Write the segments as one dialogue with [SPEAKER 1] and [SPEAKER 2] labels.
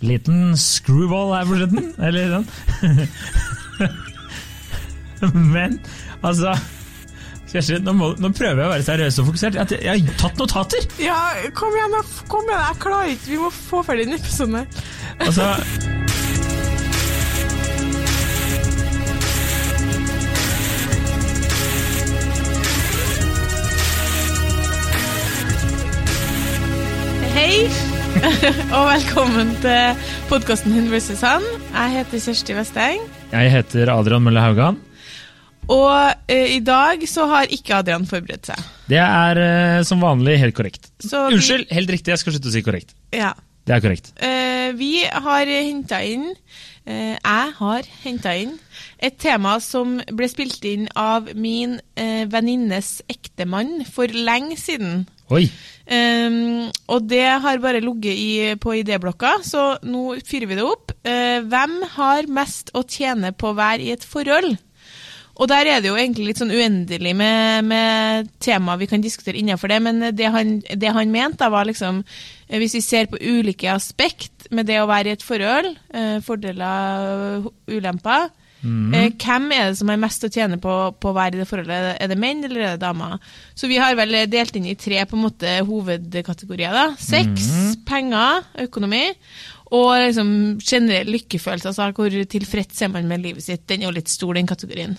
[SPEAKER 1] Liten screwball her på slutten. Eller sånn. Men altså Kjersti, nå, må, nå prøver jeg å være seriøs og fokusert. Jeg, jeg har tatt notater!
[SPEAKER 2] Ja, kom igjen. Kom igjen, jeg klarer ikke. Vi må få ferdig denne episoden her.
[SPEAKER 1] Altså
[SPEAKER 2] Hei, og velkommen til podkasten Hun. Han. Jeg heter Kjersti Vesteng.
[SPEAKER 1] Jeg heter Adrian Mølle Haugan.
[SPEAKER 2] Og uh, i dag så har ikke Adrian forberedt seg.
[SPEAKER 1] Det er uh, som vanlig helt korrekt.
[SPEAKER 2] Så vi-
[SPEAKER 1] Unnskyld, helt riktig. Jeg skal slutte å si korrekt.
[SPEAKER 2] Ja.
[SPEAKER 1] Det er korrekt.
[SPEAKER 2] Uh, vi har henta inn Jeg har henta inn et tema som ble spilt inn av min venninnes ektemann for lenge siden.
[SPEAKER 1] Oi.
[SPEAKER 2] Um, og det har bare ligget på idéblokka, så nå fyrer vi det opp. Uh, hvem har mest å tjene på å være i et forhold? Og der er det jo egentlig litt sånn uendelig med, med tema vi kan diskutere innenfor det, men det han, han mente, var liksom eh, Hvis vi ser på ulike aspekt med det å være i et forhold, uh, fordeler og ulemper eh, Hvem er det som har mest å tjene på, på å være i det forholdet? Er det menn eller er det damer? Så vi har vel delt inn i tre på en måte hovedkategorier. da. Sex, penger, økonomi. Og liksom generell lykkefølelse, altså hvor tilfreds er man med livet sitt. Den er jo litt stor, den kategorien.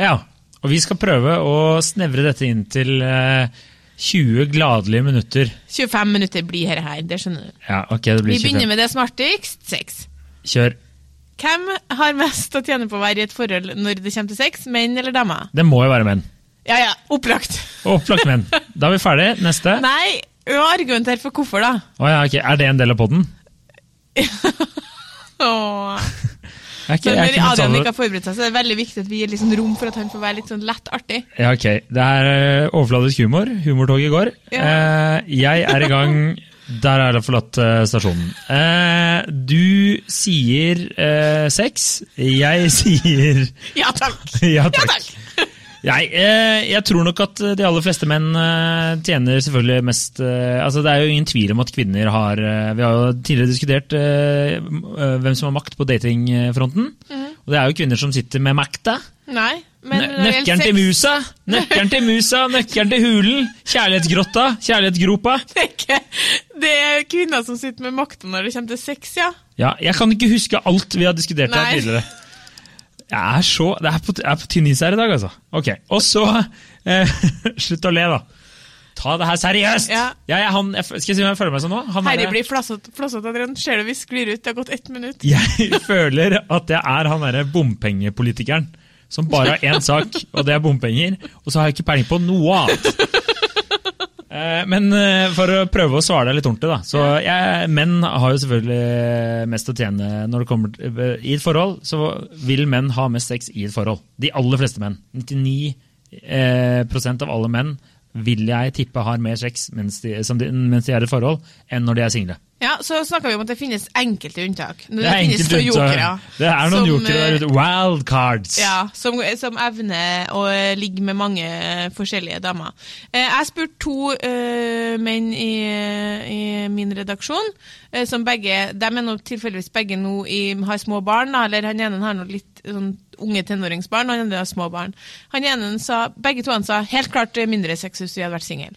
[SPEAKER 1] Ja. Og vi skal prøve å snevre dette inn til eh, 20 gladelige minutter.
[SPEAKER 2] 25 minutter blir her, her det skjønner du.
[SPEAKER 1] Ja, ok, det blir Vi
[SPEAKER 2] begynner
[SPEAKER 1] 25.
[SPEAKER 2] med det smartigst, sex.
[SPEAKER 1] Kjør.
[SPEAKER 2] Hvem har mest å tjene på å være i et forhold når det kommer til sex, menn eller damer?
[SPEAKER 1] Det må jo være menn.
[SPEAKER 2] Ja ja, opplagt.
[SPEAKER 1] Opplagt menn. Da er vi ferdig. Neste.
[SPEAKER 2] Nei, argumenter for hvorfor, da.
[SPEAKER 1] Oh, ja, ok. Er det en del av poden? Ikke,
[SPEAKER 2] når Adrian ikke har forberedt seg, så er det veldig viktig at vi gir liksom rom for at han får være litt sånn lett artig.
[SPEAKER 1] Ja, ok. Det er overfladisk humor. Humortoget går.
[SPEAKER 2] Ja.
[SPEAKER 1] Eh, jeg er i gang Der er det forlatt eh, stasjonen. Eh, du sier eh, sex. Jeg sier
[SPEAKER 2] Ja takk!
[SPEAKER 1] ja,
[SPEAKER 2] Ja
[SPEAKER 1] takk. Jeg, eh, tror nok at de aller fleste menn eh, tjener selvfølgelig mest eh, altså Det er jo ingen tvil om at kvinner har Vi har jo tidligere diskutert hvem som har makt på datingfronten. Og det er jo kvinner som sitter med makta.
[SPEAKER 2] Nei, men
[SPEAKER 1] Nø- Nøkkelen til musa, nøkkelen til musa, nøkkelen til hulen, kjærlighetsgrotta, kjærlighetsgropa.
[SPEAKER 2] Det er ikke Det er kvinner som sitter med makta når det kommer til sex, ja.
[SPEAKER 1] Ja, jeg kan ikke huske alt vi har diskutert her tidligere. Jeg er så Jeg er på, jeg er på tynn is her i dag, altså. Ok, Og så eh, Slutt å le, da. Ta det her seriøst!
[SPEAKER 2] Ja.
[SPEAKER 1] Jeg, er han, jeg, skal jeg si hvem jeg føler meg som nå? Han
[SPEAKER 2] Herre blir flassete, Adrian. Ser du vi sklir ut? Det har gått ett minutt.
[SPEAKER 1] Jeg føler at jeg er han derre bompengepolitikeren som bare har én sak, og det er bompenger. Og så har jeg ikke peiling på noe annet. Eh, Men eh, for å prøve å svare deg litt ordentlig, da. Så jeg, menn har jo selvfølgelig mest å tjene når det kommer til I et forhold så vil menn ha mest sex i et forhold. De aller fleste menn. 99 eh, prosent av alle menn vil jeg tippe har mer sex mens de, som de, mens de er i forhold, enn når de er single.
[SPEAKER 2] Ja, Så snakka vi om at det finnes enkelte unntak.
[SPEAKER 1] Det er
[SPEAKER 2] finnes noen
[SPEAKER 1] unntak.
[SPEAKER 2] jokere.
[SPEAKER 1] Det er noen
[SPEAKER 2] som,
[SPEAKER 1] jokere der ute. Wildcards.
[SPEAKER 2] Ja, som, som evner å ligge med mange forskjellige damer. Eh, jeg spurte to uh, menn i, i min redaksjon, eh, som begge De er nå tilfeldigvis begge nå i, har små barn, eller han ene har nå litt sånn unge tenåringsbarn, og han andre har små barn. Han ene sa, Begge to han sa helt klart mindre sex hvis vi hadde vært single.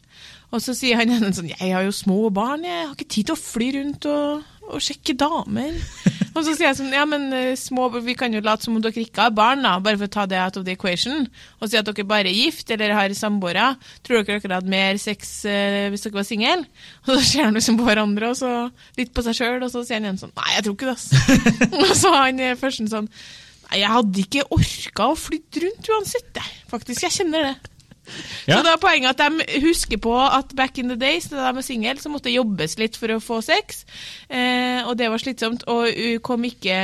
[SPEAKER 2] Og så sier han ene sånn Jeg har jo små barn, jeg har ikke tid til å fly rundt og, og sjekke damer. og så sier jeg sånn Ja, men eh, små Vi kan jo late som om dere ikke har barn, da, bare for å ta det out of the equation. Og si at dere bare er gift eller har samboere. Tror dere dere hadde mer sex eh, hvis dere var single? Og så ser han liksom på hverandre og så litt på seg sjøl, og så sier han igjen sånn Nei, jeg tror ikke det, ass. og så har han eh, først en sånn jeg hadde ikke orka å flytte rundt uansett. Faktisk, jeg kjenner det.
[SPEAKER 1] Ja.
[SPEAKER 2] Så da er poenget at de husker på at back in the days, da de var single, så måtte det jobbes litt for å få sex. Eh, og det var slitsomt, og hun kom ikke,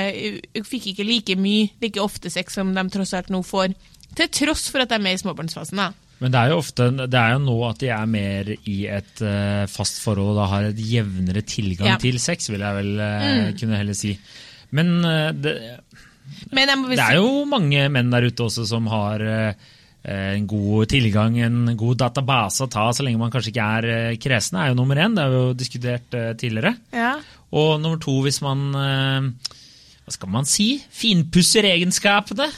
[SPEAKER 2] hun fikk ikke like mye, like ofte sex som de tross alt nå får. Til tross for at de er med i småbarnsfasen. da.
[SPEAKER 1] Men det er jo ofte, det er jo nå at de er mer i et uh, fast forhold og da har et jevnere tilgang
[SPEAKER 2] Ja.
[SPEAKER 1] til sex, vil jeg vel eh, kunne heller si. Men uh, det, det er jo mange menn der ute også som har eh, en god tilgang, en god database å ta, så lenge man kanskje ikke er eh, kresen, er jo nummer én. Det har vi jo diskutert eh, tidligere.
[SPEAKER 2] ja.
[SPEAKER 1] Og nummer to, hvis man eh, Hva skal man si? Finpusser egenskapene.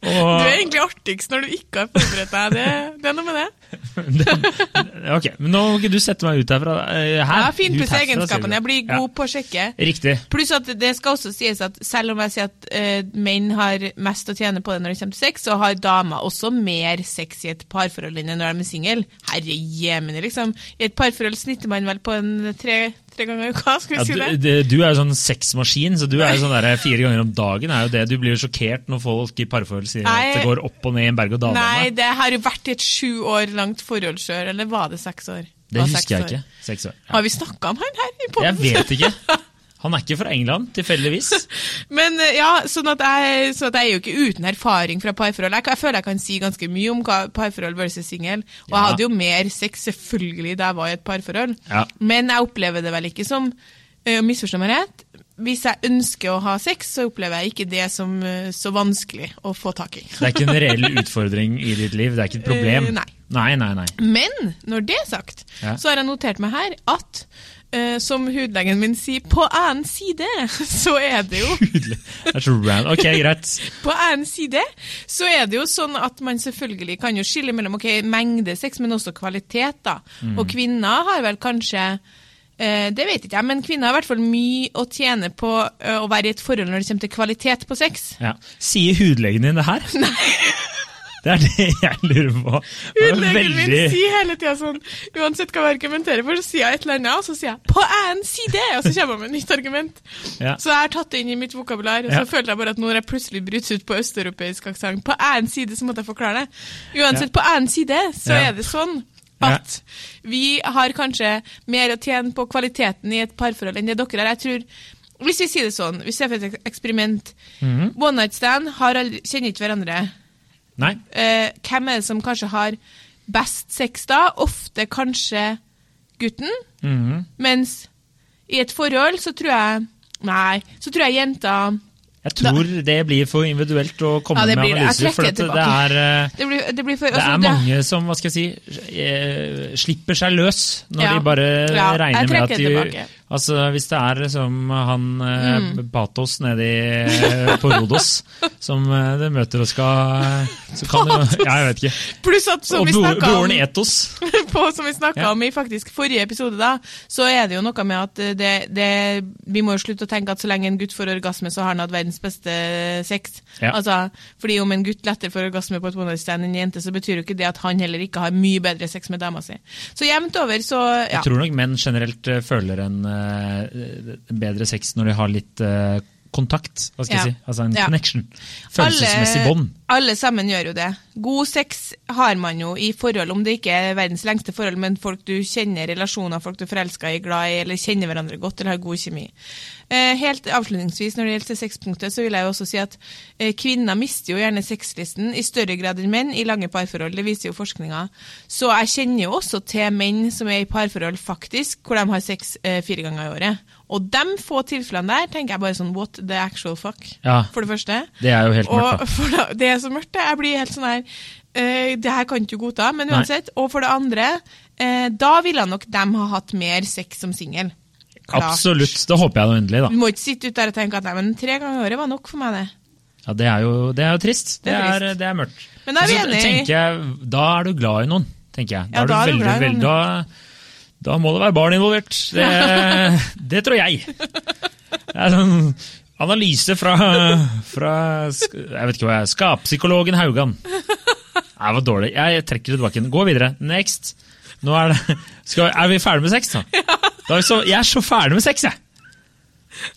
[SPEAKER 2] Du er egentlig artigst når du ikke har forberedt deg. Det, det er noe med det.
[SPEAKER 1] ok, men nå må ikke du sette meg ut herfra. Eh, Her,
[SPEAKER 2] jeg
[SPEAKER 1] har
[SPEAKER 2] Finpusse
[SPEAKER 1] herfra,
[SPEAKER 2] egenskapene. Jeg blir god på å sjekke.
[SPEAKER 1] Riktig.
[SPEAKER 2] Pluss at det skal også sies at selv om jeg sier at uh, menn har mest å tjene på det når det kommer til sex, så har damer også mer sex i et parforhold enn når de er single. Herre jemini, liksom. I et parforhold snitter man vel på en tre, tre ganger i uka, skal vi
[SPEAKER 1] Ja,
[SPEAKER 2] si
[SPEAKER 1] du,
[SPEAKER 2] det?
[SPEAKER 1] det, du er jo sånn sexmaskin, så du er jo sånn der fire ganger om dagen. er jo det. Du blir jo sjokkert når folk i parforhold sier at det går opp og ned i en berg-og-dal-bane.
[SPEAKER 2] Nei, det har jo vært i et sju år langt forhold sjøl, eller var det seks år?
[SPEAKER 1] Det husker jeg ikke. Seks år. Ja.
[SPEAKER 2] Har vi snakka om han her i
[SPEAKER 1] Jeg vet ikke. Han er ikke fra England, tilfeldigvis.
[SPEAKER 2] Men eh, ja, sånn at, jeg, sånn at jeg er jo ikke uten erfaring fra parforhold. Jeg, jeg føler jeg kan si ganske mye om parforhold versus singel. Og jeg hadde jo mer sex selvfølgelig da jeg var i et parforhold.
[SPEAKER 1] Ja.
[SPEAKER 2] Men jeg opplever det vel ikke som uh, Misforstå meg rett. Hvis jeg ønsker å ha sex, så opplever jeg ikke det som uh, så vanskelig å få tak i.
[SPEAKER 1] Det er ikke en reell utfordring i ditt liv. Det er ikke et problem.
[SPEAKER 2] Uh, nei.
[SPEAKER 1] Nei, nei, nei.
[SPEAKER 2] Men når det er sagt,
[SPEAKER 1] Ja.
[SPEAKER 2] så har jeg notert meg her at uh, som hudlegen min sier, på annen side så er det jo
[SPEAKER 1] Det er så random. Ok, greit.
[SPEAKER 2] På annen side så er det jo sånn at man selvfølgelig kan jo skille mellom ok, mengde sex, men også kvalitet. da.
[SPEAKER 1] Mm.
[SPEAKER 2] Og kvinner har vel kanskje uh, Det vet ikke jeg, men kvinner har i hvert fall mye å tjene på uh, å være i et forhold når det kommer til kvalitet på sex.
[SPEAKER 1] Ja. Sier hudlegen din det her? Nei. Det er det jeg lurer på. Det
[SPEAKER 2] veldig... Min sier hele tida sånn Uansett hva jeg argumenterer for, så sier jeg et eller annet, og så sier jeg 'på en side', og så kommer jeg med et nytt argument.
[SPEAKER 1] Ja.
[SPEAKER 2] Så jeg har tatt det inn i mitt vokabular, og så
[SPEAKER 1] Ja.
[SPEAKER 2] følte jeg bare at når jeg plutselig bryter ut på østeuropeisk aksent på en side, så måtte jeg forklare det. Uansett, på en side så
[SPEAKER 1] Ja.
[SPEAKER 2] er det sånn at vi har kanskje mer å tjene på kvaliteten i et parforhold enn det dere har. Jeg tror hvis vi sier det sånn, vi ser for et eksperiment
[SPEAKER 1] Mhm.
[SPEAKER 2] One night stand har aldri, kjenner ikke hverandre.
[SPEAKER 1] Nei.
[SPEAKER 2] Eh, hvem er det som kanskje har best sex da? Ofte kanskje gutten.
[SPEAKER 1] Mhm.
[SPEAKER 2] Mens i et forhold så tror jeg Nei, så tror jeg jenta
[SPEAKER 1] Jeg tror det blir for individuelt å komme
[SPEAKER 2] Ja, det
[SPEAKER 1] med
[SPEAKER 2] blir det.
[SPEAKER 1] Analyser. For det,
[SPEAKER 2] det
[SPEAKER 1] er, eh,
[SPEAKER 2] Det blir, det blir for,
[SPEAKER 1] det
[SPEAKER 2] altså,
[SPEAKER 1] er mange som hva skal jeg si, eh, slipper seg løs når
[SPEAKER 2] Ja.
[SPEAKER 1] de bare
[SPEAKER 2] Ja,
[SPEAKER 1] regner med at de
[SPEAKER 2] tilbake.
[SPEAKER 1] Altså, Hvis det er som han eh,
[SPEAKER 2] Mm.
[SPEAKER 1] Patos nede i, på Rodos, som eh, det møter og skal så kan det, Ja, jeg vet ikke.
[SPEAKER 2] Pluss at som
[SPEAKER 1] Og
[SPEAKER 2] vi snakka om,
[SPEAKER 1] broren Etos.
[SPEAKER 2] på, som vi snakket
[SPEAKER 1] Ja.
[SPEAKER 2] om i faktisk forrige episode, da, så er det jo noe med at det, det, vi må jo slutte å tenke at så lenge en gutt får orgasme, så har han hatt verdens beste sex.
[SPEAKER 1] Ja.
[SPEAKER 2] Altså, fordi om en gutt lettere får orgasme på et stand enn en jente, så betyr jo ikke det at han heller ikke har mye bedre sex med dama si. Så jevnt over, så ja.
[SPEAKER 1] Jeg tror nok menn generelt eh, føler en eh, bedre sex når de har litt eh, kontakt. Hva skal
[SPEAKER 2] Ja.
[SPEAKER 1] jeg si? Altså en
[SPEAKER 2] Ja.
[SPEAKER 1] connection. Følelsesmessig bånd.
[SPEAKER 2] Alle sammen gjør jo det. God sex har man jo i forhold, om det ikke er verdens lengste forhold, men folk du kjenner, relasjoner, folk du er forelska i, glad i, eller kjenner hverandre godt, eller har god kjemi. Eh, helt avslutningsvis, når det gjelder sexpunktet, så vil jeg jo også si at eh, kvinner mister jo gjerne sexlysten i større grad enn menn i lange parforhold. Det viser jo forskninga. Så jeg kjenner jo også til menn som er i parforhold faktisk, hvor de har sex eh, fire ganger i året. Og de få tilfellene der tenker jeg bare sånn what the actual fuck,
[SPEAKER 1] Ja.
[SPEAKER 2] for det første.
[SPEAKER 1] Det er jo helt mørkt,
[SPEAKER 2] Og
[SPEAKER 1] da.
[SPEAKER 2] for det er så mørkt, det. Jeg blir helt sånn her uh, Det her kan ikke du godta, men
[SPEAKER 1] Nei.
[SPEAKER 2] uansett. Og for det andre, uh, da ville nok de ha hatt mer sex som singel.
[SPEAKER 1] Absolutt. Det håper jeg da endelig, da.
[SPEAKER 2] Du må ikke sitte ute der og tenke at nei, men tre ganger i året var nok for meg, det.
[SPEAKER 1] Ja, Det er jo, det er jo trist. Det
[SPEAKER 2] Det er
[SPEAKER 1] er, det er mørkt.
[SPEAKER 2] Men da er vi
[SPEAKER 1] Og
[SPEAKER 2] enige.
[SPEAKER 1] Da er du glad i noen, tenker jeg. Da
[SPEAKER 2] Ja,
[SPEAKER 1] er du
[SPEAKER 2] da er du
[SPEAKER 1] veldig,
[SPEAKER 2] glad i
[SPEAKER 1] veldig,
[SPEAKER 2] noen.
[SPEAKER 1] da, da må det være barn involvert. Det, det tror jeg. Det er sånn analyse fra, fra jeg vet ikke hva jeg er, skapspsykologen Haugan. Det var dårlig. Jeg trekker det tilbake. Gå videre. Next. Nå er, det, skal, er vi ferdig med sex, da? da er så, jeg er så ferdig med sex, jeg!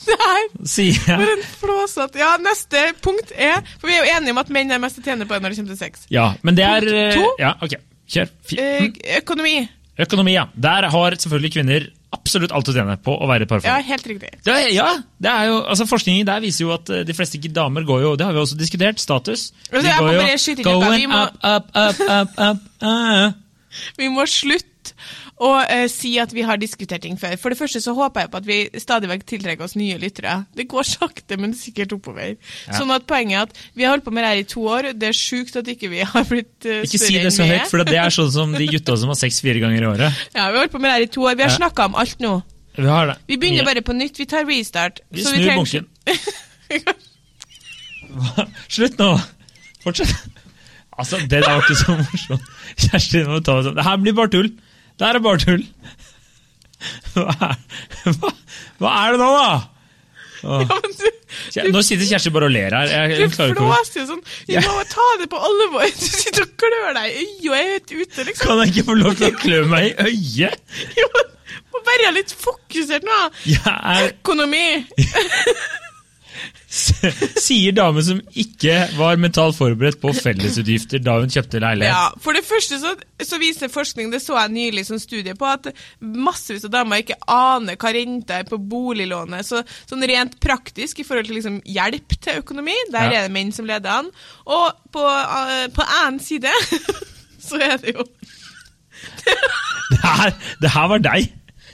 [SPEAKER 2] Her
[SPEAKER 1] Sier jeg.
[SPEAKER 2] for en flåsete Ja, neste punkt er For vi er jo enige om at menn er mest tjener på det når det kommer til sex.
[SPEAKER 1] Ja, men det er
[SPEAKER 2] Punkt to.
[SPEAKER 1] Ja, ok. Kjør. Fi-
[SPEAKER 2] Eh, økonomi.
[SPEAKER 1] Økonomi, ja. Der har selvfølgelig kvinner absolutt alt å tjene på å være i
[SPEAKER 2] Ja, helt riktig.
[SPEAKER 1] Ja, ja, det er jo, altså Forskningen der viser jo at eh, de fleste damer går jo Det har vi også diskutert. Status.
[SPEAKER 2] Altså,
[SPEAKER 1] De
[SPEAKER 2] må
[SPEAKER 1] går jo going up, up, up, up, up, up.
[SPEAKER 2] Vi må slutte å uh, si at vi har diskutert ting før. For det første så håper jeg på at vi stadig vekk tiltrekker oss nye lyttere. Det går sakte, men sikkert oppover.
[SPEAKER 1] Ja.
[SPEAKER 2] Sånn at poenget er at vi har holdt på med det her i to år. Det er sjukt at ikke vi har blitt uh,
[SPEAKER 1] Ikke si det så høyt, for det er sånn som de gutta som har sex fire ganger i året.
[SPEAKER 2] Ja, vi har holdt på med det her i to år. Vi har
[SPEAKER 1] Ja.
[SPEAKER 2] snakka om alt nå.
[SPEAKER 1] Vi har det.
[SPEAKER 2] Vi begynner
[SPEAKER 1] Ja.
[SPEAKER 2] bare på nytt. Vi tar restart.
[SPEAKER 1] Vi
[SPEAKER 2] Så
[SPEAKER 1] snur
[SPEAKER 2] trenger-
[SPEAKER 1] bunken. Slutt nå! Fortsett. Altså, det der var ikke så morsomt. Kjersti, nå må vi ta det sånn. Det her blir bare tull. Det her er bare tull. Hva er, hva, hva er det nå, da? Åh.
[SPEAKER 2] Ja, men du,
[SPEAKER 1] Kjer- Nå sitter Kjersti bare og ler her. Jeg, jeg klarer ikke å
[SPEAKER 2] sånn. Du må ta det på alvor. Du sitter og klør deg i øyet og er helt ute, liksom.
[SPEAKER 1] Kan jeg ikke få lov til å klø meg i øyet?
[SPEAKER 2] Jo, må være litt fokusert nå.
[SPEAKER 1] Jeg er
[SPEAKER 2] Økonomi.
[SPEAKER 1] Sier dame som ikke var mentalt forberedt på fellesutgifter da hun kjøpte leilighet.
[SPEAKER 2] Ja, For det første så, så viser forskning, det så jeg nylig som studie på, at massevis av damer ikke aner hva renta er på boliglånet. Så sånn rent praktisk i forhold til liksom hjelp til økonomi, der
[SPEAKER 1] Ja.
[SPEAKER 2] er det menn som leder an. Og på, uh, på annen side så er det jo
[SPEAKER 1] Det, her, det her var deg!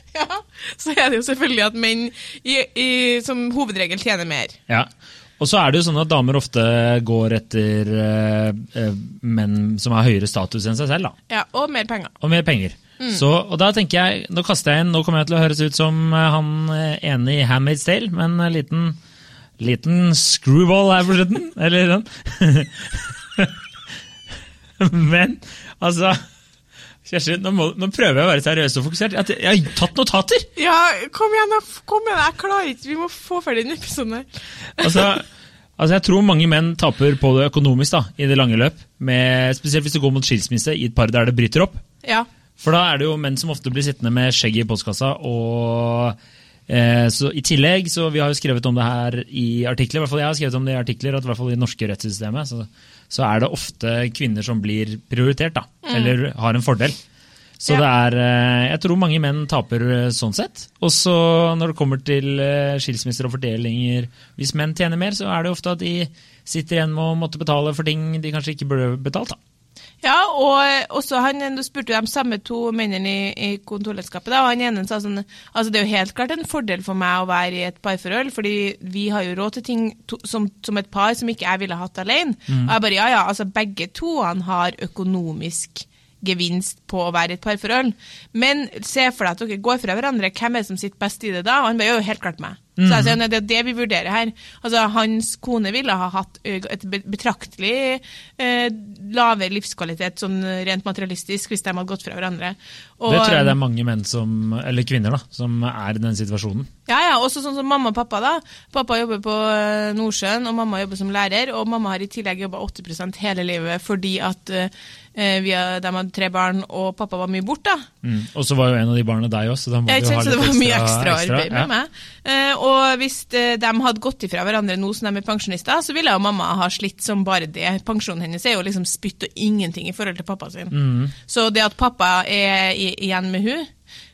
[SPEAKER 2] ja, så er det jo selvfølgelig at menn i, i, som hovedregel tjener mer.
[SPEAKER 1] Ja. Og så er det jo sånn at damer ofte går etter eh, eh, menn som har høyere status enn seg selv, da.
[SPEAKER 2] Ja, Og mer penger.
[SPEAKER 1] Og mer penger. Så, og da tenker jeg, Nå kaster jeg inn, nå kommer jeg til å høres ut som eh, han enig ene i Handmaid's Tale, men en liten, liten screwball her på slutten. Eller sånn. men altså Kjersti, nå, må, nå prøver jeg å være seriøs og fokusert. Jeg, jeg har tatt notater!
[SPEAKER 2] Ja, kom igjen. Kom igjen, jeg klarer ikke. Vi må få ferdig denne episoden her.
[SPEAKER 1] Altså, altså Jeg tror mange menn taper på det økonomisk da, i det lange løp. Med, spesielt hvis det går mot skilsmisse i et par der det bryter opp.
[SPEAKER 2] Ja.
[SPEAKER 1] For da er det jo menn som ofte blir sittende med skjegget i postkassa. og eh, så I tillegg, så vi har jo skrevet om det her i artikler, i hvert fall jeg har skrevet om det i artikler, at i hvert fall i det norske rettssystemet så, så er det ofte kvinner som blir prioritert, da, eller har en fordel. Så
[SPEAKER 2] Ja.
[SPEAKER 1] det er eh, Jeg tror mange menn taper eh, sånn sett. Og så når det kommer til eh, skilsmisser og fordelinger Hvis menn tjener mer, så er det ofte at de sitter igjen med å måtte betale for ting de kanskje ikke burde betalt. da.
[SPEAKER 2] Ja, og også han, du spurte de samme to mennene i, i kontorlandskapet, og han ene sa sånn Altså, det er jo helt klart en fordel for meg å være i et parforhold, fordi vi har jo råd til ting to, som, som et par som ikke jeg ville hatt alene. Og jeg bare, ja ja, altså begge to han har økonomisk gevinst på å være i et parforhold. Men se for deg at dere går fra hverandre, hvem er det som sitter best i det da? Og han bare, jo, helt klart meg. Så jeg sier, nei, det er det vi vurderer her. Altså, Hans kone ville ha hatt et betraktelig eh, lavere livskvalitet sånn rent materialistisk hvis de hadde gått fra hverandre. Og,
[SPEAKER 1] det tror jeg det er mange menn som, eller kvinner da, som er i den situasjonen.
[SPEAKER 2] Ja, ja, også sånn som mamma og pappa. da. Pappa jobber på Nordsjøen, og mamma jobber som lærer. Og mamma har i tillegg jobba 80% hele livet fordi at eh, vi de hadde tre barn, og pappa var mye borte.
[SPEAKER 1] Mm. Og så var jo en av de barna deg også, så da må du ha litt
[SPEAKER 2] det var mye ekstra,
[SPEAKER 1] ekstra
[SPEAKER 2] arbeid med
[SPEAKER 1] ja.
[SPEAKER 2] meg. Eh, og hvis eh, de hadde gått ifra hverandre nå som de er pensjonister, så ville jo mamma ha slitt som bare det. Pensjonen hennes er jo liksom spytt og ingenting i forhold til pappa sin.
[SPEAKER 1] Mm.
[SPEAKER 2] Så det at pappa er igjen med hun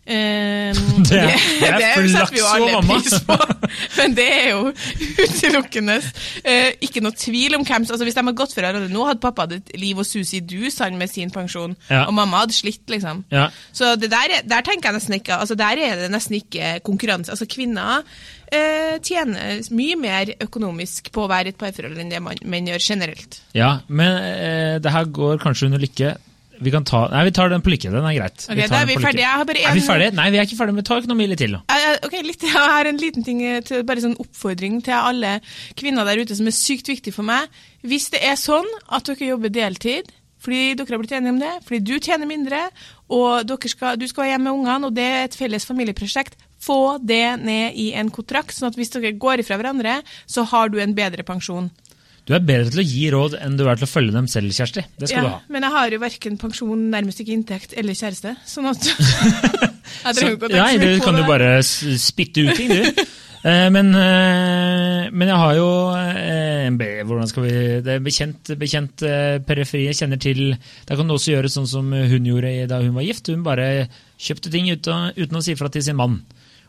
[SPEAKER 2] eh,
[SPEAKER 1] Det det er
[SPEAKER 2] jo
[SPEAKER 1] flaks for mamma.
[SPEAKER 2] på. Men det er jo utelukkende eh, ikke noe tvil om hvem altså Hvis de hadde gått for hverandre nå, hadde pappa hatt liv og sus i dus han med sin pensjon,
[SPEAKER 1] Ja.
[SPEAKER 2] og mamma hadde slitt, liksom.
[SPEAKER 1] Ja.
[SPEAKER 2] Så det der, er- der tenker jeg nesten ikke altså Der er det nesten ikke konkurranse. Altså Kvinner eh, tjener mye mer økonomisk på å være et parforhold enn det menn gjør generelt.
[SPEAKER 1] Ja, men eh, det her går kanskje under lykke. Vi kan ta Nei, vi tar den på lykke. Den er greit.
[SPEAKER 2] Ok,
[SPEAKER 1] tar
[SPEAKER 2] da er vi ferdige. Jeg har bare
[SPEAKER 1] Er vi ferdige? Nei, vi er ikke ferdige, men ta økonomi litt til,
[SPEAKER 2] eh, ok, litt, Jeg har en liten ting eh, til, bare sånn oppfordring til alle kvinner der ute som er sykt viktig for meg. Hvis det er sånn at dere jobber deltid, fordi dere har blitt enige om det, fordi du tjener mindre, og skal, du skal være hjemme med ungene, og det er et felles familieprosjekt, få det ned i en kontrakt, sånn at hvis dere går ifra hverandre, så har du en bedre pensjon.
[SPEAKER 1] Du er bedre til å gi råd enn du er til å følge dem selv, Kjersti. Det skal du ha.
[SPEAKER 2] Men jeg har jo verken pensjon, nærmest ikke inntekt eller kjæreste, sånn at Jeg trenger ikke å tenke
[SPEAKER 1] Nei,
[SPEAKER 2] så
[SPEAKER 1] du
[SPEAKER 2] mye på
[SPEAKER 1] kan jo bare spytte ut ting, du. Eh, Men, eh, men jeg har jo eh, hvordan skal vi, det er bekjent, bekjent periferi. Jeg kjenner til Da kan du også gjøre sånn som hun gjorde da hun var gift. Hun bare kjøpte ting uten, uten å si fra til sin mann.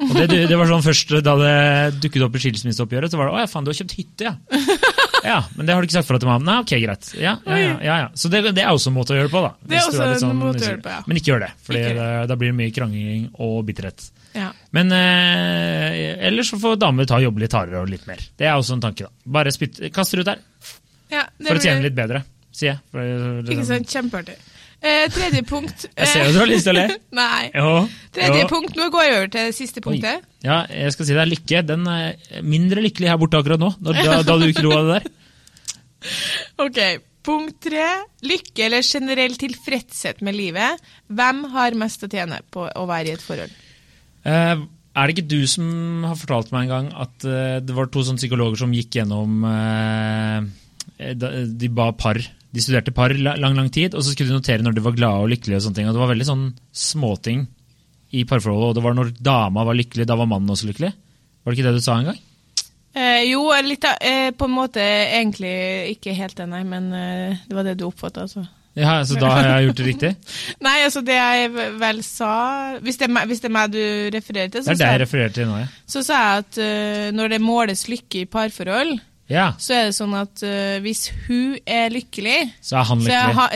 [SPEAKER 1] Og det, det var sånn først Da det dukket opp i skilsmisseoppgjøret, så var det 'Å ja, faen, du har kjøpt hytte', ja'. Ja, Men det har du ikke sagt fra til mannen? Nei, ok, greit. Ja, ja, ja, ja, ja. Så det, det er også en måte å gjøre det på, da.
[SPEAKER 2] Det er
[SPEAKER 1] også er
[SPEAKER 2] også en måte å gjøre det på, ja.
[SPEAKER 1] Men ikke gjør det, for
[SPEAKER 2] det.
[SPEAKER 1] da blir det mye krangling og bitterhet.
[SPEAKER 2] Ja.
[SPEAKER 1] Men eh, ellers så får damer ta jobbe litt hardere og litt mer. Det er også en tanke, da. Bare spytt, kaster ut der,
[SPEAKER 2] Ja, det
[SPEAKER 1] for å tjene litt bedre, sier jeg. For, det-
[SPEAKER 2] Ikke sant, kjempeartig. Eh, tredje punkt
[SPEAKER 1] Jeg ser jo du har lyst til å le.
[SPEAKER 2] Nei.
[SPEAKER 1] Jo.
[SPEAKER 2] Tredje
[SPEAKER 1] jo.
[SPEAKER 2] punkt. Nå går jeg over til det siste
[SPEAKER 1] Oi.
[SPEAKER 2] punktet.
[SPEAKER 1] Ja, jeg skal si deg lykke. Den er mindre lykkelig her borte akkurat nå, da, da du ikke lo av det der.
[SPEAKER 2] Ok, Punkt tre. Lykke eller generell tilfredshet med livet. Hvem har mest å tjene på å være i et forhold?
[SPEAKER 1] Eh, er det ikke du som har fortalt meg en gang at eh, det var to sånne psykologer som gikk gjennom eh, De ba par De studerte par lang, lang tid, og så skulle de notere når de var glade og lykkelige. og sånne ting, og Det var veldig sånn småting i parforholdet. og Det var når dama var lykkelig, da var mannen også lykkelig. Var det ikke det du sa en gang?
[SPEAKER 2] Eh, jo, litt av, eh, på en måte egentlig ikke helt det, nei, men eh, det var det du oppfatta, altså.
[SPEAKER 1] Ja, Så da har jeg gjort det riktig?
[SPEAKER 2] Nei, altså det jeg vel sa Hvis det er meg, det er meg du refererer til,
[SPEAKER 1] Det
[SPEAKER 2] så,
[SPEAKER 1] er det
[SPEAKER 2] sa,
[SPEAKER 1] jeg
[SPEAKER 2] jeg-
[SPEAKER 1] refererer til nå, ja.
[SPEAKER 2] så sa jeg at uh, når det måles lykke i parforhold,
[SPEAKER 1] Ja,
[SPEAKER 2] så er det sånn at uh, hvis hun er lykkelig
[SPEAKER 1] Så er han
[SPEAKER 2] så
[SPEAKER 1] lykkelig.
[SPEAKER 2] ha,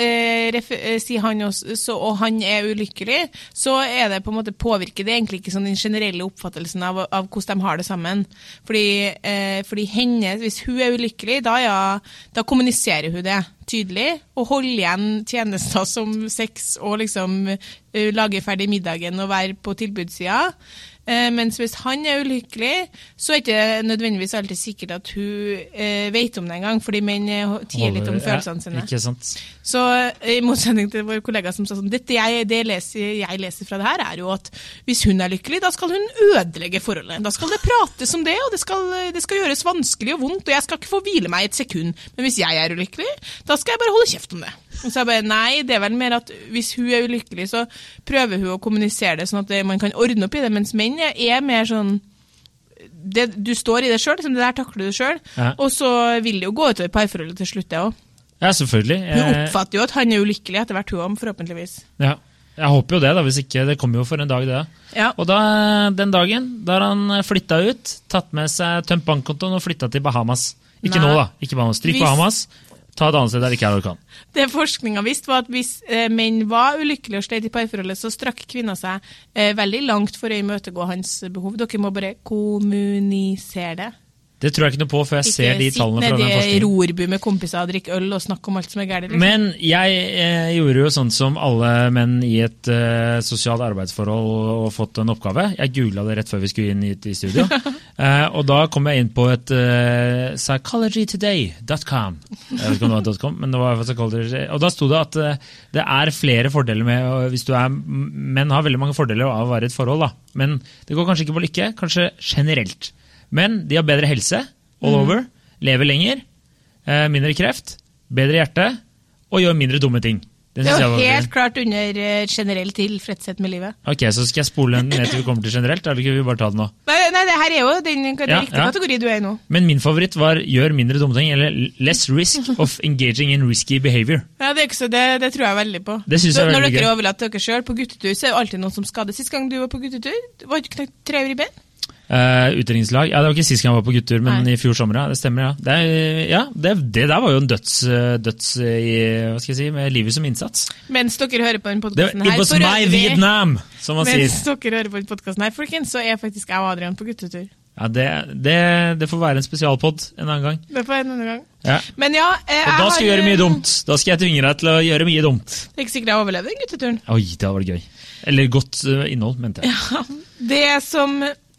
[SPEAKER 2] uh, sier han også, så, og han er ulykkelig, så er det på en måte påvirker det egentlig ikke sånn den generelle oppfattelsen av, av hvordan de har det sammen. Fordi, uh, fordi henne, hvis hun er ulykkelig, da, ja, da kommuniserer hun det tydelig, og holder igjen tjenester som sex og liksom eh, lage ferdig middagen og være på tilbudssida. Eh, mens hvis han er ulykkelig, så er det ikke nødvendigvis alltid sikkert at hun eh, vet om det engang, fordi menn eh, tier litt om følelsene sine.
[SPEAKER 1] Ja, ikke sant.
[SPEAKER 2] Så i motsetning til vår kollega som sa sånn Dette jeg, det leser, jeg leser fra det her, er jo at hvis hun er lykkelig, da skal hun ødelegge forholdet. Da skal det prates om det, og det skal, det skal gjøres vanskelig og vondt, og jeg skal ikke få hvile meg et sekund. Men hvis jeg er ulykkelig, da skal jeg bare holde kjeft om det. Og så jeg bare, Nei, det er vel mer at hvis hun er ulykkelig, så prøver hun å kommunisere det sånn at man kan ordne opp i det, mens menn er mer sånn det, Du står i det sjøl, liksom, det der takler du sjøl.
[SPEAKER 1] Ja.
[SPEAKER 2] Og så vil det jo gå utover parforholdet til slutt, det òg.
[SPEAKER 1] Ja, selvfølgelig.
[SPEAKER 2] Hun oppfatter jo at han er ulykkelig etter hvert, hun òg, forhåpentligvis.
[SPEAKER 1] Ja. Jeg håper jo det, da, hvis ikke det kommer jo for en dag, det. da.
[SPEAKER 2] Ja.
[SPEAKER 1] Og da, den dagen, da har han flytta ut, tatt med seg tømt bankkontoen og flytta til Bahamas. Ikke
[SPEAKER 2] Nei.
[SPEAKER 1] nå, da. ikke Bahamas. Stryk
[SPEAKER 2] Hvis-
[SPEAKER 1] Bahamas. Ta et annet sted der ikke er orkan.
[SPEAKER 2] Det forskninga viste, var at hvis eh, menn var ulykkelige og slet i parforholdet, så strakk kvinner seg eh, veldig langt for å imøtegå hans behov. Dere må bare kommunisere det.
[SPEAKER 1] Det tror jeg ikke noe på før jeg ser de tallene fra den
[SPEAKER 2] Ikke sitt nede i
[SPEAKER 1] forskningen.
[SPEAKER 2] rorbu med kompiser og drikke øl og snakke om alt som er galt. Liksom.
[SPEAKER 1] Men jeg eh, gjorde jo sånn som alle menn i et eh, sosialt arbeidsforhold og fått en oppgave. Jeg googla det rett før vi skulle inn hit i studio. Eh, og da kom jeg inn på et uh, psychologytoday.com. Jeg vet ikke om det var .com, men det var psychology. Og da sto det at uh, det er flere fordeler med hvis du er Menn har veldig mange fordeler av å være i et forhold, da. Men det går kanskje ikke på lykke. Kanskje generelt. Men de har bedre helse all over, lever lenger, eh, mindre kreft, bedre hjerte og gjør mindre dumme ting. Det
[SPEAKER 2] Det er jo helt
[SPEAKER 1] fint.
[SPEAKER 2] klart under eh, generell tilfredshet med livet.
[SPEAKER 1] Ok, Så skal jeg spole ned til vi kommer til generelt, eller kan vi bare ta det nå?
[SPEAKER 2] Nei, nei det her er jo den den
[SPEAKER 1] Ja,
[SPEAKER 2] riktige
[SPEAKER 1] ja.
[SPEAKER 2] kategori du er i nå.
[SPEAKER 1] Men min favoritt var 'gjør mindre dumme ting', eller 'less risk of engaging in risky behavior'.
[SPEAKER 2] Ja, det, så, det, det tror jeg veldig på.
[SPEAKER 1] Det synes jeg er veldig Når
[SPEAKER 2] dere
[SPEAKER 1] gøy.
[SPEAKER 2] overlater dere sjøl på guttetur, så er det alltid noen som skader. Sist gang du var på guttetur, var du knekt tre ribben?
[SPEAKER 1] Uh, Utdrikningslag. Ja, det var ikke sist gang jeg var på guttur, men
[SPEAKER 2] Nei.
[SPEAKER 1] i fjor sommer, ja. Det stemmer, ja. Det, ja, det, det der var jo en døds, eh, døds eh, i, hva skal jeg si, med livet som innsats.
[SPEAKER 2] Mens dere hører på
[SPEAKER 1] denne
[SPEAKER 2] podkasten her
[SPEAKER 1] was
[SPEAKER 2] for
[SPEAKER 1] my Vietnam, som man sier.
[SPEAKER 2] Mens dere hører på den podcasten her, folkens, så er faktisk jeg og Adrian på guttetur.
[SPEAKER 1] Ja, det, det, det får være en spesialpod en annen gang.
[SPEAKER 2] Det får jeg en annen gang.
[SPEAKER 1] Ja.
[SPEAKER 2] Men ja, eh,
[SPEAKER 1] Og da
[SPEAKER 2] jeg
[SPEAKER 1] skal jeg gjøre mye
[SPEAKER 2] eh,
[SPEAKER 1] dumt. Da skal jeg tvinge deg til å gjøre mye dumt.
[SPEAKER 2] Det er ikke sikkert jeg overlever den gutteturen.
[SPEAKER 1] Oi, det hadde vært gøy. Eller godt eh, innhold, mente jeg.
[SPEAKER 2] Det som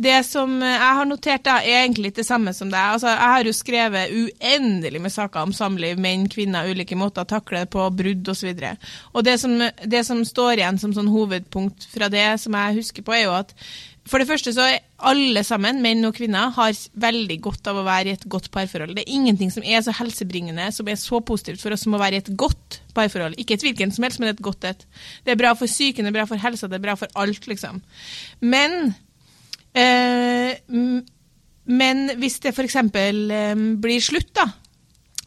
[SPEAKER 2] det som jeg har notert, da, er egentlig det samme som deg. Altså, jeg har jo skrevet uendelig med saker om samliv, menn, kvinner, ulike måter å takle det på, brudd osv. Og, så og det som, det som står igjen som sånn hovedpunkt fra det som jeg husker på, er jo at for det første så er alle sammen, menn og kvinner, har veldig godt av å være i et godt parforhold. Det er ingenting som er så helsebringende, som er så positivt for oss som å være i et godt parforhold. Ikke et hvilken som helst, men et godt et. Det er bra for psyken, det er bra for helsa, det er bra for alt, liksom. Men men hvis det f.eks. Eh, blir slutt, da,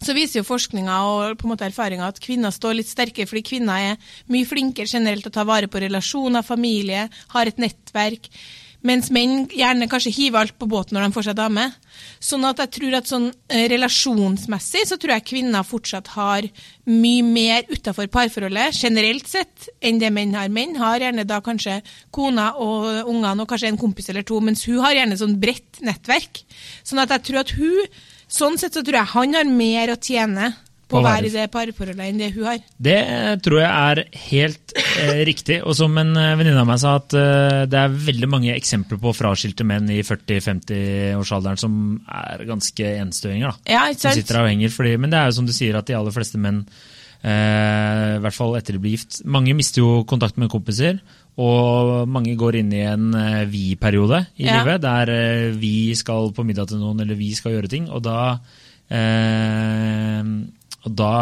[SPEAKER 2] så viser jo forskninga og på en måte erfaringa at kvinner står litt sterkere, fordi kvinner er mye flinkere generelt til å ta vare på relasjoner, familie, har et nettverk. Mens menn gjerne kanskje hiver alt på båten når de får seg dame. Sånn at jeg tror at sånn eh, relasjonsmessig så tror jeg kvinner fortsatt har mye mer utafor parforholdet, generelt sett, enn det menn har. Menn har gjerne da kanskje kona og ungene og kanskje en kompis eller to, mens hun har gjerne sånn bredt nettverk. Sånn at jeg tror at hun Sånn sett så tror jeg han har mer å tjene på
[SPEAKER 1] På
[SPEAKER 2] i det parforholdet enn det hun har.
[SPEAKER 1] Det tror jeg er helt eh, riktig. Og som en eh, venninne av meg sa, at eh, det er veldig mange eksempler på fraskilte menn i 40-50-årsalderen som er ganske enstøinger. da.
[SPEAKER 2] Ja, ikke
[SPEAKER 1] Som
[SPEAKER 2] sant?
[SPEAKER 1] sitter der og henger. Fordi, men det er jo som du sier, at de aller fleste menn, eh, i hvert fall etter de blir gift Mange mister jo kontakt med kompiser. Og mange går inn i en eh, vi-periode i
[SPEAKER 2] Ja.
[SPEAKER 1] livet, der eh, vi skal på middag til noen, eller vi skal gjøre ting. Og da eh, og da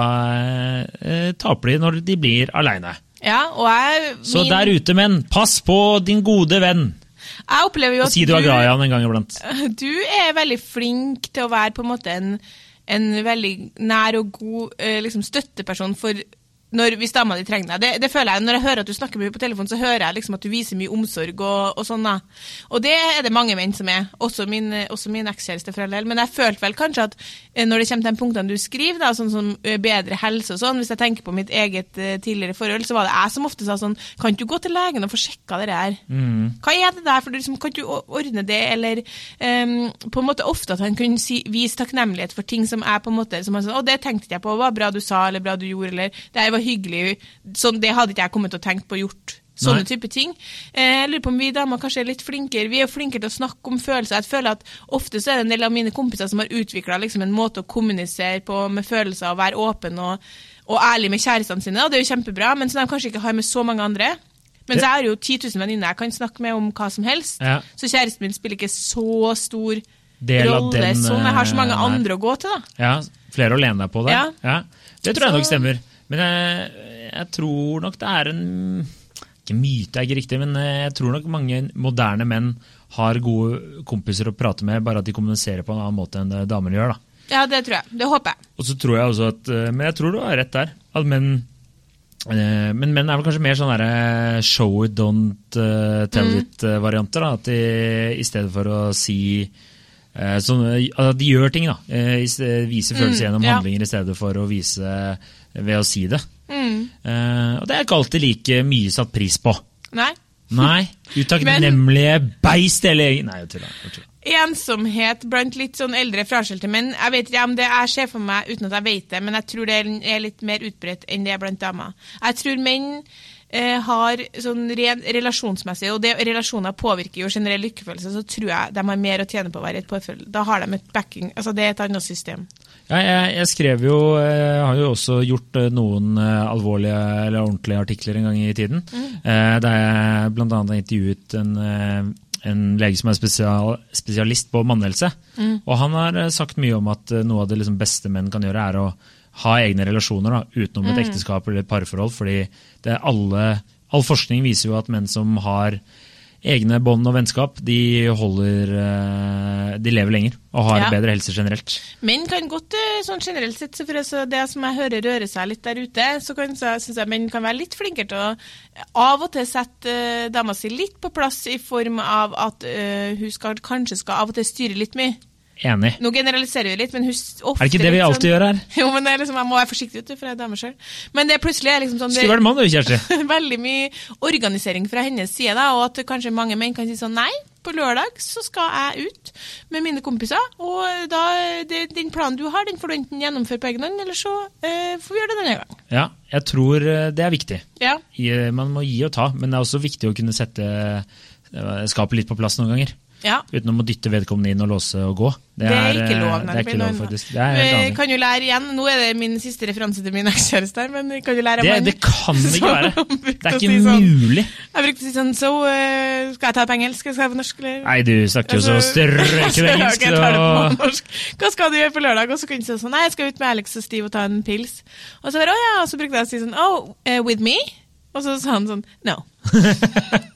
[SPEAKER 1] eh, taper de når de blir aleine.
[SPEAKER 2] Ja, min...
[SPEAKER 1] Så der ute, menn, pass på din gode venn!
[SPEAKER 2] jeg opplever jo
[SPEAKER 1] Og
[SPEAKER 2] at
[SPEAKER 1] si du er glad i han en gang iblant.
[SPEAKER 2] Du er veldig flink til å være på en måte en, en veldig nær og god eh, liksom støtteperson for når, hvis dama di trenger deg. Det, det føler jeg, Når jeg hører at du snakker mye på telefon, så hører jeg liksom at du viser mye omsorg. Og, og sånn da. Og det er det mange menn som er, også min, også min ekskjæreste for all del. Men jeg følte vel kanskje at eh, når det kommer til de punktene du skriver, da, sånn som eh, bedre helse og sånn, hvis jeg tenker på mitt eget eh, tidligere forhold, så var det jeg som ofte sa sånn Kan du gå til legen og få sjekka det her? Hva er det der? For du liksom, kan du ordne det? Eller um, på en måte ofte at han kunne si, vise takknemlighet for ting som er på en måte som han sa, Å, det tenkte jeg på, var bra du sa, eller bra du gjorde, eller det her var hyggelig. Sånn, det hadde ikke jeg kommet til å tenke på å gjort. Sånne
[SPEAKER 1] Nei.
[SPEAKER 2] type ting. Eh, Jeg lurer på om vi damer kanskje er litt flinkere. Vi er jo flinkere til å snakke om følelser. Jeg føler at Ofte så er det en del av mine kompiser som har utvikla liksom en måte å kommunisere på med følelser og være åpen og, og ærlig med kjærestene sine. Og det er jo kjempebra, men som de kanskje ikke har med så mange andre. Mens jeg har jo 10 000 venninner jeg kan snakke med om hva som helst.
[SPEAKER 1] Ja.
[SPEAKER 2] Så kjæresten min spiller ikke så stor rolle.
[SPEAKER 1] den,
[SPEAKER 2] sånn, jeg har så mange
[SPEAKER 1] eh,
[SPEAKER 2] andre å gå til, da.
[SPEAKER 1] Ja, flere å lene deg på der.
[SPEAKER 2] Ja.
[SPEAKER 1] Det tror jeg nok stemmer. Men jeg, jeg tror nok det er en Ikke myte er ikke riktig, men jeg tror nok mange moderne menn har gode kompiser å prate med, bare at de kommuniserer på en annen måte enn det damer gjør. da.
[SPEAKER 2] Ja, det tror jeg. Det håper jeg.
[SPEAKER 1] Og så tror jeg også at eh, Men jeg tror du har rett der. At menn eh, men menn er vel kanskje mer sånn derre show it, don't eh, tell
[SPEAKER 2] Mm.
[SPEAKER 1] it-varianter. At de i stedet for å si eh, sånn, At de gjør ting, da. eh, i sted- Vise følelser gjennom
[SPEAKER 2] Mm, ja.
[SPEAKER 1] handlinger i stedet for å vise ved å si det.
[SPEAKER 2] Mm.
[SPEAKER 1] Uh, og det er ikke alltid like mye satt pris på.
[SPEAKER 2] Nei.
[SPEAKER 1] Nei. Utakknemlige beist hele. Nei, jeg tuller.
[SPEAKER 2] Ensomhet blant litt sånn eldre fraskilte menn. Jeg vet ikke om det jeg ser for meg uten at jeg vet det, men jeg tror det er litt mer utbredt enn det er blant damer. Jeg tror menn har sånn ren relasjonsmessig, og det, relasjoner påvirker jo generell lykkefølelse, så tror jeg de har mer å tjene på å være i et forhold. Da har de et backing, altså det er et annet system.
[SPEAKER 1] Ja, jeg, jeg skrev jo Jeg har jo også gjort eh, noen eh, alvorlige eller ordentlige artikler en gang i tiden. eh, Der jeg bl.a. har intervjuet en, eh, en lege som er spesial, spesialist på mannhelse. Og han har eh, sagt mye om at eh, noe av det liksom beste menn kan gjøre, er å ha egne relasjoner da, utenom et ekteskap eller et parforhold. fordi det er alle, all forskning viser jo at menn som har egne bånd og vennskap, de holder eh, De lever lenger og har
[SPEAKER 2] Ja.
[SPEAKER 1] bedre helse generelt.
[SPEAKER 2] Menn kan godt, eh, sånn generelt sett, så for det som jeg hører røre seg litt der ute, så kan, så, jeg menn kan være litt flinkere til å eh, av og til sette uh, dama si litt på plass i form av at uh, hun skal, kanskje skal av og til styre litt mye.
[SPEAKER 1] Enig.
[SPEAKER 2] Nå generaliserer vi litt, men hun ofte
[SPEAKER 1] Er det ikke det vi alltid
[SPEAKER 2] sånn-
[SPEAKER 1] gjør her?
[SPEAKER 2] Jo, men det er liksom, jeg må være forsiktig, ute, for jeg er dame sjøl. Men det plutselig er liksom sånn
[SPEAKER 1] Skulle vært mann, du, Kjersti.
[SPEAKER 2] veldig mye organisering fra hennes side, da, og at kanskje mange menn kan si sånn nei, på lørdag så skal jeg ut med mine kompiser, og da, det, den planen du har, den får du enten gjennomføre på egen hånd, eller så eh, får vi gjøre det denne gang.
[SPEAKER 1] Ja, jeg tror eh, det er viktig.
[SPEAKER 2] Ja,
[SPEAKER 1] I- Man må gi og ta, men det er også viktig å kunne sette eh, skapet litt på plass noen ganger.
[SPEAKER 2] Ja.
[SPEAKER 1] Uten å dytte vedkommende inn og låse og gå.
[SPEAKER 2] Det er ikke
[SPEAKER 1] eh,
[SPEAKER 2] lov.
[SPEAKER 1] Det er ikke lov,
[SPEAKER 2] annet.
[SPEAKER 1] faktisk. Det er
[SPEAKER 2] kan jo lære igjen, nå er det min siste referanse til min ekskjæreste her, men kan jo lære
[SPEAKER 1] Det, det kan det ikke være. Det er ikke
[SPEAKER 2] si sånn.
[SPEAKER 1] mulig.
[SPEAKER 2] Jeg brukte å si sånn, So, uh, skal jeg ta det på engelsk, skal jeg på norsk, eller?
[SPEAKER 1] Nei, du snakker jo så
[SPEAKER 2] Altså,
[SPEAKER 1] strøkende engelsk.
[SPEAKER 2] Det
[SPEAKER 1] Så...
[SPEAKER 2] Hva skal du gjøre på lørdag? Og så kunne jeg si sånn, nei, jeg skal ut med Alex og Steve og ta en pils. Og så bare, å ja, og så brukte jeg å si sånn, oh, uh, with me? Og så sa han sånn, no.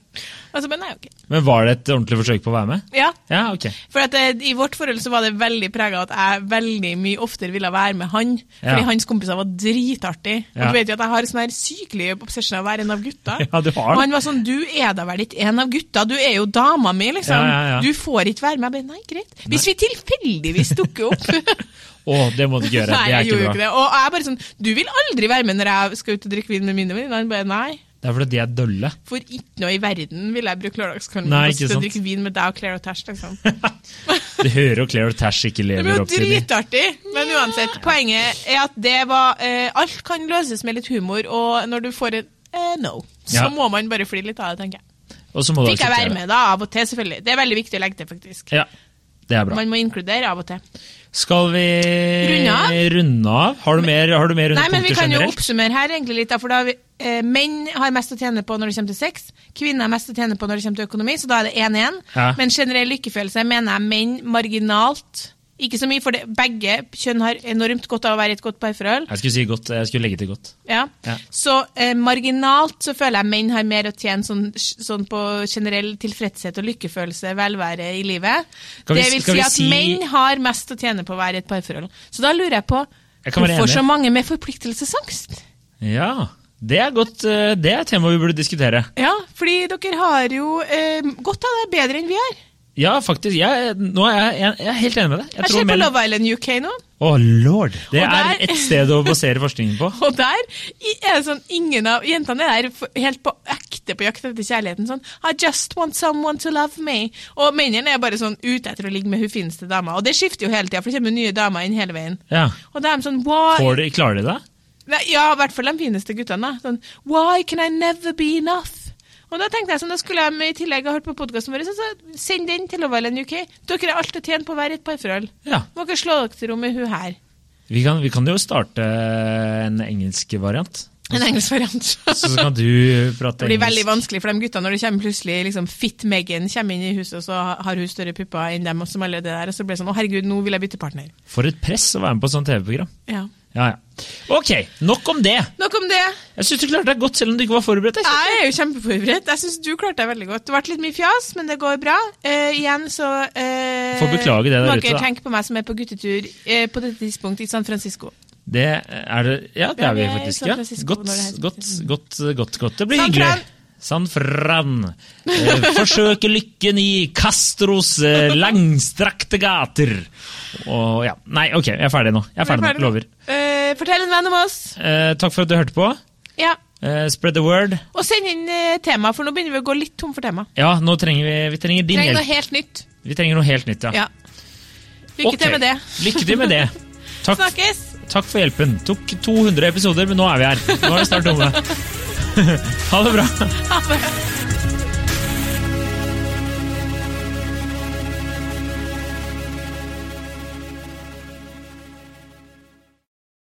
[SPEAKER 2] og men, nei, okay.
[SPEAKER 1] Men var det et ordentlig forsøk på å være med?
[SPEAKER 2] Ja,
[SPEAKER 1] Ja, okay.
[SPEAKER 2] for at eh, i vårt forhold så var det veldig preget av at jeg veldig mye oftere ville være med han, fordi
[SPEAKER 1] Ja.
[SPEAKER 2] hans kompiser var dritartig. Og du vet jo at jeg har sånn her sykelig obsession av å være en av gutta.
[SPEAKER 1] Ja, du har
[SPEAKER 2] Og han var sånn, du er da vel ikke en av gutta, du er jo dama mi, liksom.
[SPEAKER 1] Ja, ja, ja.
[SPEAKER 2] Du får ikke være med. Jeg bare, nei, greit. Hvis vi tilfeldigvis dukker opp.
[SPEAKER 1] Å, det må du ikke gjøre.
[SPEAKER 2] Nei,
[SPEAKER 1] Det er ikke bra.
[SPEAKER 2] ikke det. Og jeg bare sånn, du vil aldri være med når jeg skal ut og drikke vin med mine venninner. Han bare, nei.
[SPEAKER 1] Det er fordi de er dølle.
[SPEAKER 2] For ikke noe i verden vil jeg bruke lørdagskvelden på å drikke vin med deg og Claire og Tash. Liksom.
[SPEAKER 1] Du hører jo Claire og Tash ikke
[SPEAKER 2] lever opp
[SPEAKER 1] lever
[SPEAKER 2] jo
[SPEAKER 1] opp til jo
[SPEAKER 2] dritartig, men uansett. Poenget er at det var eh, Alt kan løses med litt humor, og når du får en eh, no, så
[SPEAKER 1] Ja.
[SPEAKER 2] må man bare flire litt av det, tenker jeg.
[SPEAKER 1] Og så må du
[SPEAKER 2] Fikk jeg være med, da, av og til, selvfølgelig. Det er veldig viktig å legge til, faktisk.
[SPEAKER 1] Ja, det er bra.
[SPEAKER 2] Man må inkludere av og til.
[SPEAKER 1] Skal vi
[SPEAKER 2] Runde av?
[SPEAKER 1] runde av? Har du mer, har du mer
[SPEAKER 2] Nei, men vi
[SPEAKER 1] kan
[SPEAKER 2] kan jo oppsummere her egentlig litt, for da har vi, eh, menn har mest å tjene på når det kommer til sex, kvinner har mest å tjene på når det kommer til økonomi, så da er det 1-1.
[SPEAKER 1] Ja.
[SPEAKER 2] Men generell lykkefølelse mener jeg menn marginalt, ikke så mye, for det, begge kjønn har enormt godt av å være i et godt parforhold.
[SPEAKER 1] Jeg skulle si godt, jeg skulle legge til godt.
[SPEAKER 2] Ja.
[SPEAKER 1] Ja.
[SPEAKER 2] Så eh, marginalt så føler jeg menn har mer å tjene sånn, sånn på generell tilfredshet og lykkefølelse, velvære i livet.
[SPEAKER 1] Vi-
[SPEAKER 2] det vil si
[SPEAKER 1] vi
[SPEAKER 2] at
[SPEAKER 1] si-
[SPEAKER 2] menn har mest å tjene på å være i et parforhold. Så da lurer jeg på
[SPEAKER 1] Jeg
[SPEAKER 2] hvorfor så mange med forpliktelsesangst?
[SPEAKER 1] Ja, det er godt. eh, Det er et tema vi burde diskutere.
[SPEAKER 2] Ja, fordi dere har jo eh, godt av det bedre enn vi har.
[SPEAKER 1] Ja, faktisk. Jeg, nå er jeg, jeg, jeg er helt enig med deg.
[SPEAKER 2] Jeg
[SPEAKER 1] tror
[SPEAKER 2] ser på Love Island UK nå,
[SPEAKER 1] Å, lord! Det
[SPEAKER 2] Og
[SPEAKER 1] er
[SPEAKER 2] der-
[SPEAKER 1] et sted å basere forskningen på.
[SPEAKER 2] og der er det sånn ingen av jentene er der helt på ekte på jakt etter kjærligheten. Sånn I just want someone to love me. Og mennene er bare sånn ute etter å ligge med hun fineste dama. Og det skifter jo hele tida, for det kommer nye damer inn hele veien.
[SPEAKER 1] Ja.
[SPEAKER 2] Og da er de sånn Why?
[SPEAKER 1] Får de, klarer de det?
[SPEAKER 2] Ja, i hvert fall de fineste guttene. Sånn, Why can I never be enough? Og da tenkte jeg sånn, da skulle jeg i tillegg ha hørt på podkasten vår, så, så send den til Island UK. Dere har alt å tjene på å være et parforhold.
[SPEAKER 1] Ja.
[SPEAKER 2] Må ikke slå dere til ro med hun her.
[SPEAKER 1] Vi kan, vi kan jo starte en engelsk variant.
[SPEAKER 2] En engelsk variant.
[SPEAKER 1] Så kan du prate engelsk.
[SPEAKER 2] Det blir veldig vanskelig for de gutta når det kommer plutselig liksom, Fit Megan kommer inn i huset, og så har hun større pupper enn dem som er der. Og så blir det sånn Å, herregud, nå vil jeg bytte partner.
[SPEAKER 1] For et press å være med på et sånt TV-program.
[SPEAKER 2] Ja.
[SPEAKER 1] Ja, ja. Ok, nok om det.
[SPEAKER 2] Nok om det.
[SPEAKER 1] Jeg syns du klarte deg godt selv om du ikke var forberedt. Jeg.
[SPEAKER 2] Jeg er jo kjempeforberedt. Jeg syns du klarte deg veldig godt. Det ble litt mye fjas, men det går bra. Uh, igjen så uh,
[SPEAKER 1] Får beklage det der ute, da.
[SPEAKER 2] tenke på meg som er på guttetur uh, på dette tidspunktet i San Francisco.
[SPEAKER 1] Det er det Ja, det er vi faktisk. Ja. Godt, godt, godt, godt, godt. Det blir
[SPEAKER 2] San
[SPEAKER 1] hyggelig.
[SPEAKER 2] Fran.
[SPEAKER 1] San Fran. Eh, forsøke lykken i Castros eh, langstrakte gater. Og ja. Nei, ok, jeg er ferdig nå. Jeg er ferdig nå. Lover.
[SPEAKER 2] Eh, fortell en venn om oss.
[SPEAKER 1] Eh, takk for at du hørte på.
[SPEAKER 2] Ja.
[SPEAKER 1] Eh, spread the word.
[SPEAKER 2] Og send inn eh, tema, for nå begynner vi å gå litt tom for tema.
[SPEAKER 1] Ja, nå trenger vi, vi trenger din
[SPEAKER 2] Trenger noe helt nytt.
[SPEAKER 1] Vi trenger noe helt nytt, ja.
[SPEAKER 2] Ja. Lykke
[SPEAKER 1] okay.
[SPEAKER 2] til med det.
[SPEAKER 1] Lykke til med det. Takk,
[SPEAKER 2] Snakkes!
[SPEAKER 1] takk for hjelpen. Tok 200 episoder, men nå er vi her. Nå er det snart tomme. ha det bra.
[SPEAKER 2] Ha det.